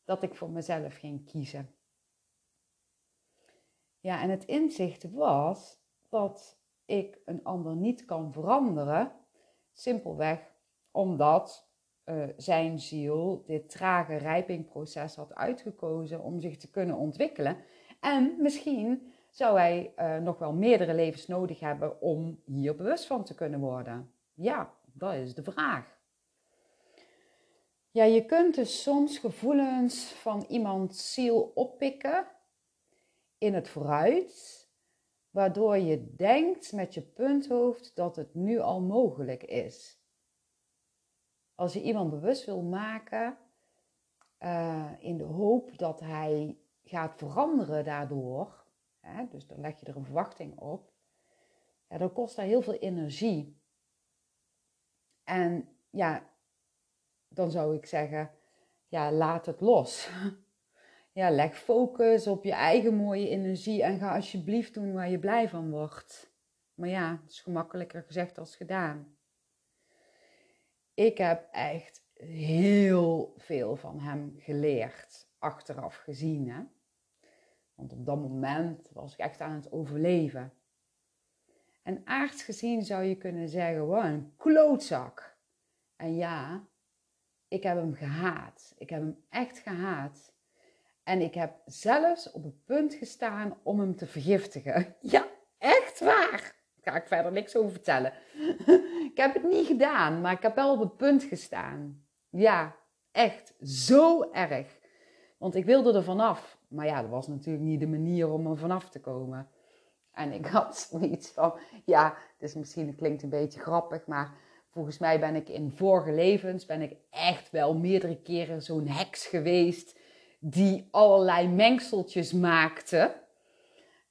Speaker 1: dat ik voor mezelf ging kiezen. Ja, en het inzicht was dat ik een ander niet kan veranderen. Simpelweg omdat uh, zijn ziel dit trage rijpingproces had uitgekozen om zich te kunnen ontwikkelen. En misschien zou hij uh, nog wel meerdere levens nodig hebben om hier bewust van te kunnen worden. Ja, dat is de vraag. Ja, je kunt dus soms gevoelens van iemands ziel oppikken in het vooruit, waardoor je denkt met je punthoofd dat het nu al mogelijk is. Als je iemand bewust wil maken uh, in de hoop dat hij gaat veranderen daardoor, hè, dus dan leg je er een verwachting op, dan kost dat heel veel energie. En ja, dan zou ik zeggen, ja, laat het los. [LAUGHS] Ja, leg focus op je eigen mooie energie en ga alsjeblieft doen waar je blij van wordt. Maar ja, het is gemakkelijker gezegd als gedaan. Ik heb echt heel veel van hem geleerd, achteraf gezien. Hè? Want op dat moment was ik echt aan het overleven. En aards gezien zou je kunnen zeggen, wat een klootzak. En ja, ik heb hem gehaat. Ik heb hem echt gehaat. En ik heb zelfs op het punt gestaan om hem te vergiftigen. [LAUGHS] Ja, echt waar. Daar ga ik verder niks over vertellen. [LAUGHS] ik heb het niet gedaan, maar ik heb wel op het punt gestaan. Ja, echt zo erg. Want ik wilde er vanaf. Maar ja, dat was natuurlijk niet de manier om er vanaf te komen. En ik had [LAUGHS] zoiets van, ja, het is misschien, het klinkt een beetje grappig, maar volgens mij ben ik in vorige levens, ben ik echt wel meerdere keren zo'n heks geweest die allerlei mengseltjes maakte.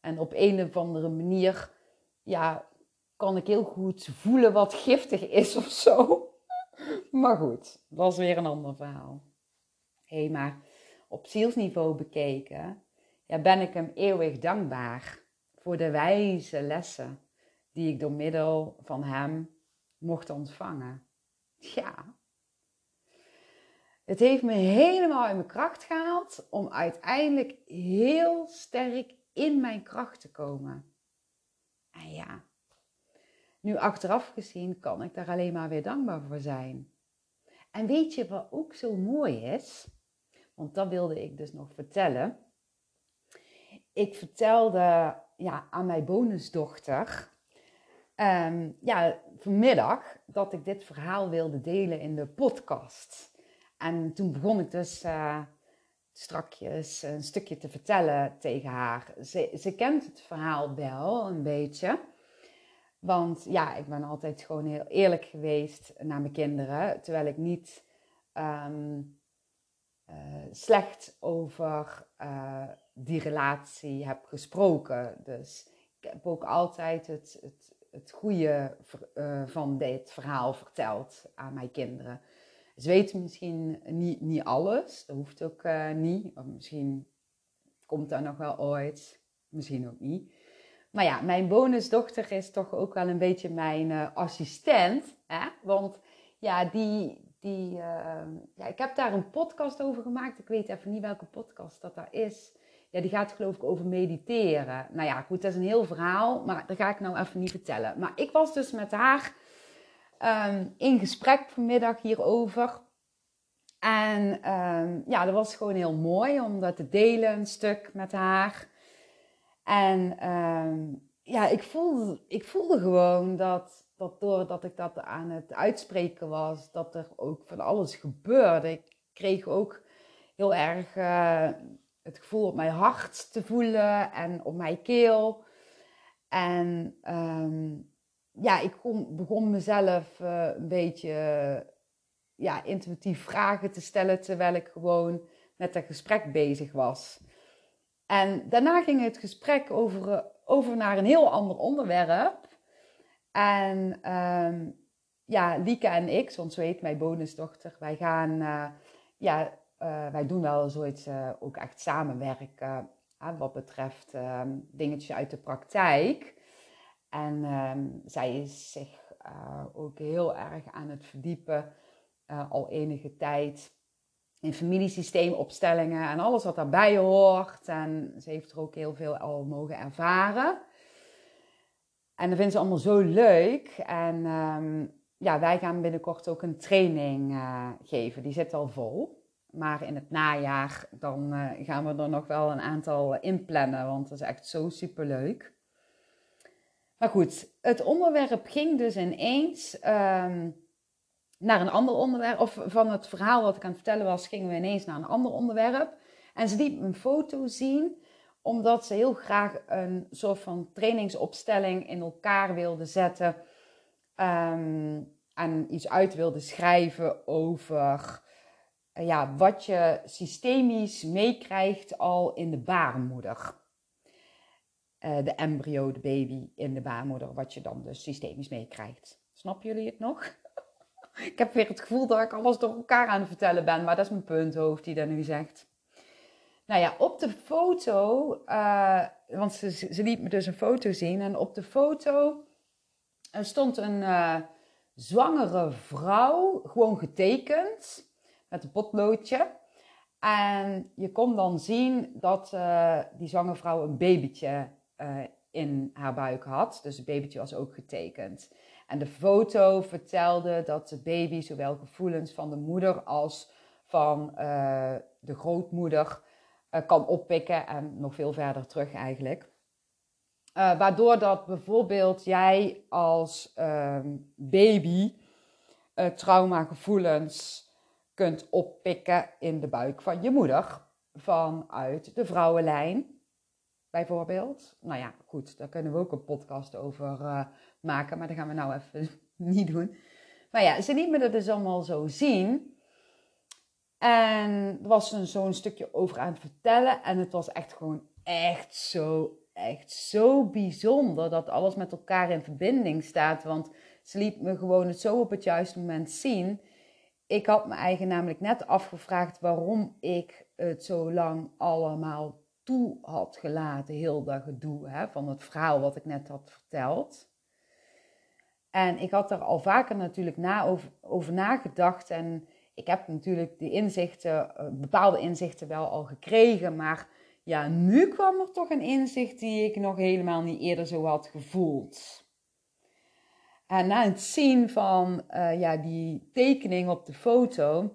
Speaker 1: En op een of andere manier, ja, kan ik heel goed voelen wat giftig is of zo. [LAUGHS] Maar goed, dat is weer een ander verhaal. Hé, hey, maar op zielsniveau bekeken, ja, ben ik hem eeuwig dankbaar voor de wijze lessen die ik door middel van hem mocht ontvangen. Ja. Het heeft me helemaal in mijn kracht gehaald om uiteindelijk heel sterk in mijn kracht te komen. En ja, nu achteraf gezien kan ik daar alleen maar weer dankbaar voor zijn. En weet je wat ook zo mooi is? Want dat wilde ik dus nog vertellen. Ik vertelde ja, aan mijn bonusdochter um, ja, vanmiddag dat ik dit verhaal wilde delen in de podcast. En toen begon ik dus uh, strakjes een stukje te vertellen tegen haar. Ze, ze kent het verhaal wel een beetje. Want ja, ik ben altijd gewoon heel eerlijk geweest naar mijn kinderen. Terwijl ik niet um, uh, slecht over uh, die relatie heb gesproken. Dus ik heb ook altijd het, het, het goede van dit verhaal verteld aan mijn kinderen. Ze weten misschien niet, niet alles, dat hoeft ook uh, niet. Of misschien komt dat nog wel ooit, misschien ook niet. Maar ja, mijn bonusdochter is toch ook wel een beetje mijn uh, assistent. Hè? Want ja, die, die, uh, ja, ik heb daar een podcast over gemaakt. Ik weet even niet welke podcast dat daar is. Ja, die gaat geloof ik over mediteren. Nou ja, goed, dat is een heel verhaal, maar dat ga ik nou even niet vertellen. Maar ik was dus met haar ehm, in gesprek vanmiddag hierover. En um, ja, dat was gewoon heel mooi om dat te delen, een stuk met haar. En um, ja, ik voelde, ik voelde gewoon dat, dat doordat ik dat aan het uitspreken was, dat er ook van alles gebeurde. Ik kreeg ook heel erg uh, het gevoel op mijn hart te voelen en op mijn keel. En um, ja, ik begon mezelf uh, een beetje ja, intuïtief vragen te stellen terwijl ik gewoon met het gesprek bezig was. En daarna ging het gesprek over, over naar een heel ander onderwerp. En um, ja, Lieke en ik, zoals weet mijn bonusdochter, wij gaan, uh, ja, wij doen wel zoiets ook echt samenwerken wat betreft um, dingetjes uit de praktijk. En um, zij is zich ook heel erg aan het verdiepen al enige tijd in familiesysteemopstellingen en alles wat daarbij hoort. En ze heeft er ook heel veel al mogen ervaren. En dat vinden ze allemaal zo leuk. En um, ja, wij gaan binnenkort ook een training uh, geven. Die zit al vol. Maar in het najaar dan gaan we er nog wel een aantal inplannen. Want dat is echt zo super leuk. Maar goed, het onderwerp ging dus ineens um, naar een ander onderwerp. Of van het verhaal wat ik aan het vertellen was, gingen we ineens naar een ander onderwerp. En ze liet een foto zien omdat ze heel graag een soort van trainingsopstelling in elkaar wilde zetten. Um, en iets uit wilde schrijven over ja, wat je systemisch meekrijgt al in de baarmoeder. Uh, de embryo, de baby in de baarmoeder, wat je dan dus systemisch meekrijgt. Snappen jullie het nog? [LAUGHS] ik heb weer het gevoel dat ik alles door elkaar aan het vertellen ben, maar dat is mijn punthoofd die dat nu zegt. Nou ja, op de foto, uh, want ze, ze liet me dus een foto zien. En op de foto stond een uh, zwangere vrouw, gewoon getekend, met een potloodje. En je kon dan zien dat die zwangere vrouw een babytje in haar buik had. Dus het babytje was ook getekend. En de foto vertelde dat de baby zowel gevoelens van de moeder als van de grootmoeder uh, kan oppikken en nog veel verder terug eigenlijk. Waardoor dat bijvoorbeeld jij als uh, baby traumagevoelens kunt oppikken in de buik van je moeder. Vanuit de vrouwenlijn bijvoorbeeld. Nou ja, goed, daar kunnen we ook een podcast over maken, maar dat gaan we nou even [LAUGHS] niet doen. Maar ja, ze liet me dat dus allemaal zo zien. En er was zo'n stukje over aan het vertellen. En het was echt gewoon echt zo, echt zo bijzonder dat alles met elkaar in verbinding staat. Want ze liet me gewoon het zo op het juiste moment zien. Ik had me eigen namelijk net afgevraagd waarom ik het zo lang allemaal toe had gelaten. Heel dat gedoe hè, van het verhaal wat ik net had verteld. En ik had er al vaker natuurlijk na over, nagedacht. En ik heb natuurlijk die inzichten, eh, bepaalde inzichten wel al gekregen, maar ja, nu kwam er toch een inzicht die ik nog helemaal niet eerder zo had gevoeld. En na het zien van uh, ja, die tekening op de foto,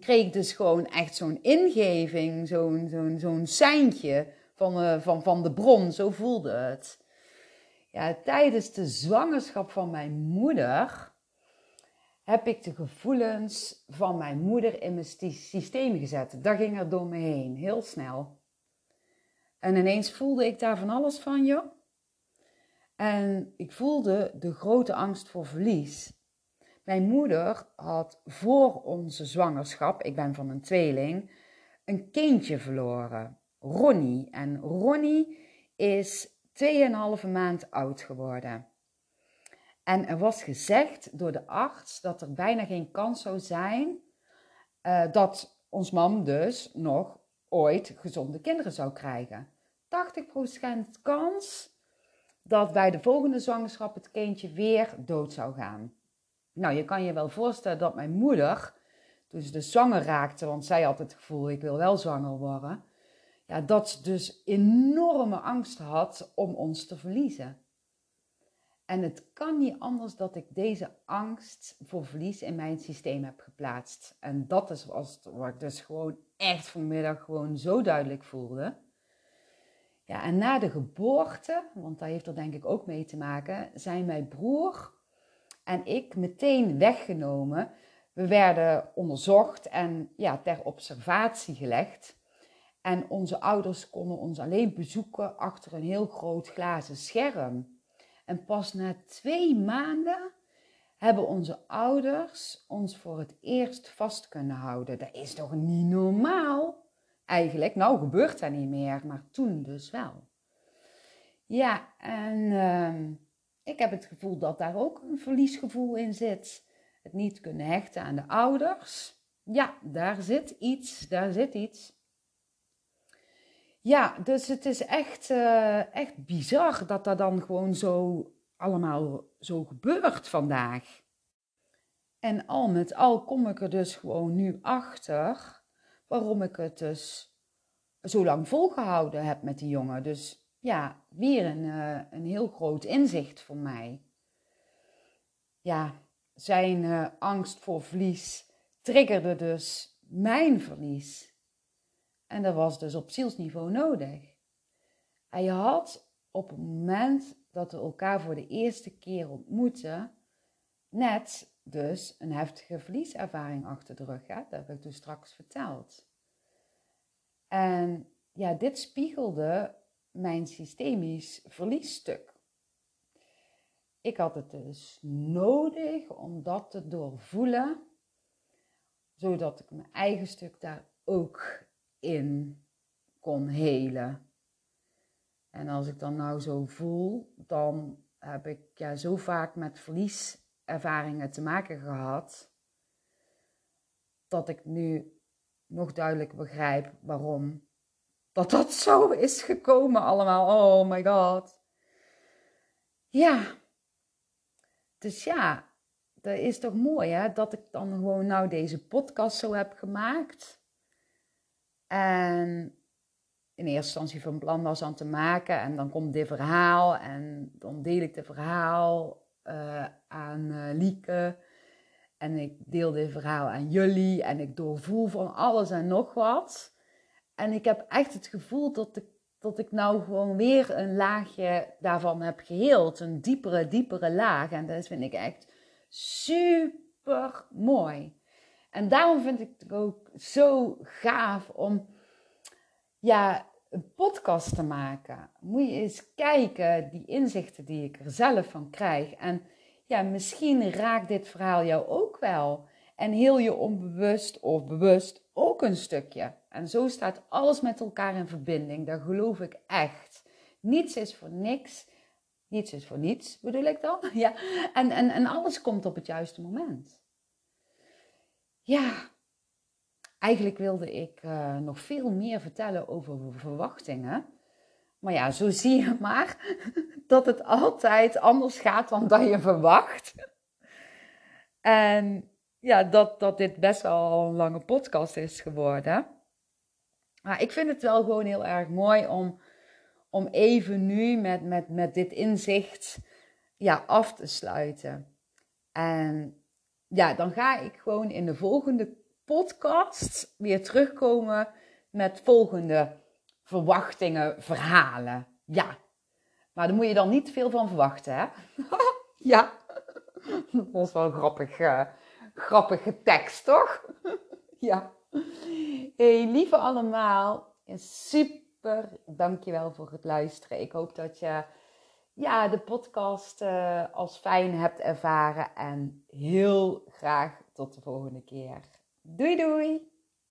Speaker 1: kreeg ik dus gewoon echt zo'n ingeving, zo'n zo'n zo'n seintje van, uh, van, van de bron, zo voelde het. Ja, tijdens de zwangerschap van mijn moeder heb ik de gevoelens van mijn moeder in mijn systeem gezet. Dat ging er door me heen, heel snel. En ineens voelde ik daar van alles van, joh. En ik voelde de grote angst voor verlies. Mijn moeder had voor onze zwangerschap, ik ben van een tweeling, een kindje verloren, Ronnie. En Ronnie is 2,5 maand oud geworden. En er was gezegd door de arts dat er bijna geen kans zou zijn uh, dat ons mam dus nog ooit gezonde kinderen zou krijgen. 80% kans dat bij de volgende zwangerschap het kindje weer dood zou gaan. Nou, je kan je wel voorstellen dat mijn moeder, toen ze dus zwanger raakte, want zij had het gevoel, ik wil wel zwanger worden. ja, dat ze dus enorme angst had om ons te verliezen. En het kan niet anders dat ik deze angst voor verlies in mijn systeem heb geplaatst. En dat is wat ik dus gewoon echt vanmiddag gewoon zo duidelijk voelde. Ja, en na de geboorte, want dat heeft er denk ik ook mee te maken, zijn mijn broer en ik meteen weggenomen. We werden onderzocht en ja, ter observatie gelegd. En onze ouders konden ons alleen bezoeken achter een heel groot glazen scherm. En pas na twee maanden hebben onze ouders ons voor het eerst vast kunnen houden. Dat is toch niet normaal? Eigenlijk, nou gebeurt dat niet meer, maar toen dus wel. Ja, en uh, ik heb het gevoel dat daar ook een verliesgevoel in zit. Het niet kunnen hechten aan de ouders. Ja, daar zit iets, daar zit iets. Ja, dus het is echt, uh, echt bizar dat dat dan gewoon zo allemaal zo gebeurt vandaag. En al met al kom ik er dus gewoon nu achter waarom ik het dus zo lang volgehouden heb met die jongen. Dus ja, weer een, uh, een heel groot inzicht voor mij. Ja, zijn uh, angst voor verlies triggerde dus mijn verlies. En dat was dus op zielsniveau nodig. En je had op het moment dat we elkaar voor de eerste keer ontmoeten, net dus een heftige verlieservaring achter de rug. Hè? Dat heb ik dus straks verteld. En ja, dit spiegelde mijn systemisch verliesstuk. Ik had het dus nodig om dat te doorvoelen, zodat ik mijn eigen stuk daar ook in kon helen. En als ik dan nou zo voel, dan heb ik ja, zo vaak met verlieservaringen te maken gehad, dat ik nu nog duidelijk begrijp waarom dat dat zo is gekomen allemaal. Oh my god. Ja. Dus ja, dat is toch mooi hè, dat ik dan gewoon nou deze podcast zo heb gemaakt. En in eerste instantie van plan was aan te maken. En dan komt dit verhaal. En dan deel ik dit verhaal uh, aan uh, Lieke. En ik deel dit verhaal aan jullie. En ik doorvoel van alles en nog wat. En ik heb echt het gevoel dat ik, dat ik nou gewoon weer een laagje daarvan heb geheeld. Een diepere, diepere laag. En dat vind ik echt super mooi. En daarom vind ik het ook zo gaaf om ja, een podcast te maken. Moet je eens kijken, die inzichten die ik er zelf van krijg. En ja, misschien raakt dit verhaal jou ook wel. En heel je onbewust of bewust ook een stukje. En zo staat alles met elkaar in verbinding. Dat geloof ik echt. Niets is voor niks. Niets is voor niets, bedoel ik dan? [LAUGHS] Ja. En, en, en alles komt op het juiste moment. Ja, eigenlijk wilde ik uh, nog veel meer vertellen over verwachtingen. Maar ja, zo zie je maar [LAUGHS] dat het altijd anders gaat dan dat je verwacht. En ja, dat, dat dit best wel een lange podcast is geworden. Maar ik vind het wel gewoon heel erg mooi om, om even nu met, met, met dit inzicht ja, af te sluiten. En ja, dan ga ik gewoon in de volgende podcast weer terugkomen met volgende verwachtingen, verhalen. Ja, maar daar moet je dan niet veel van verwachten, hè? [LAUGHS] ja, dat was wel grappig, uh, grappige tekst, toch? [LAUGHS] ja. Hey, lieve allemaal, super dankjewel voor het luisteren. Ik hoop dat je ja, de podcast uh, als fijn hebt ervaren en heel graag tot de volgende keer. Doei doei!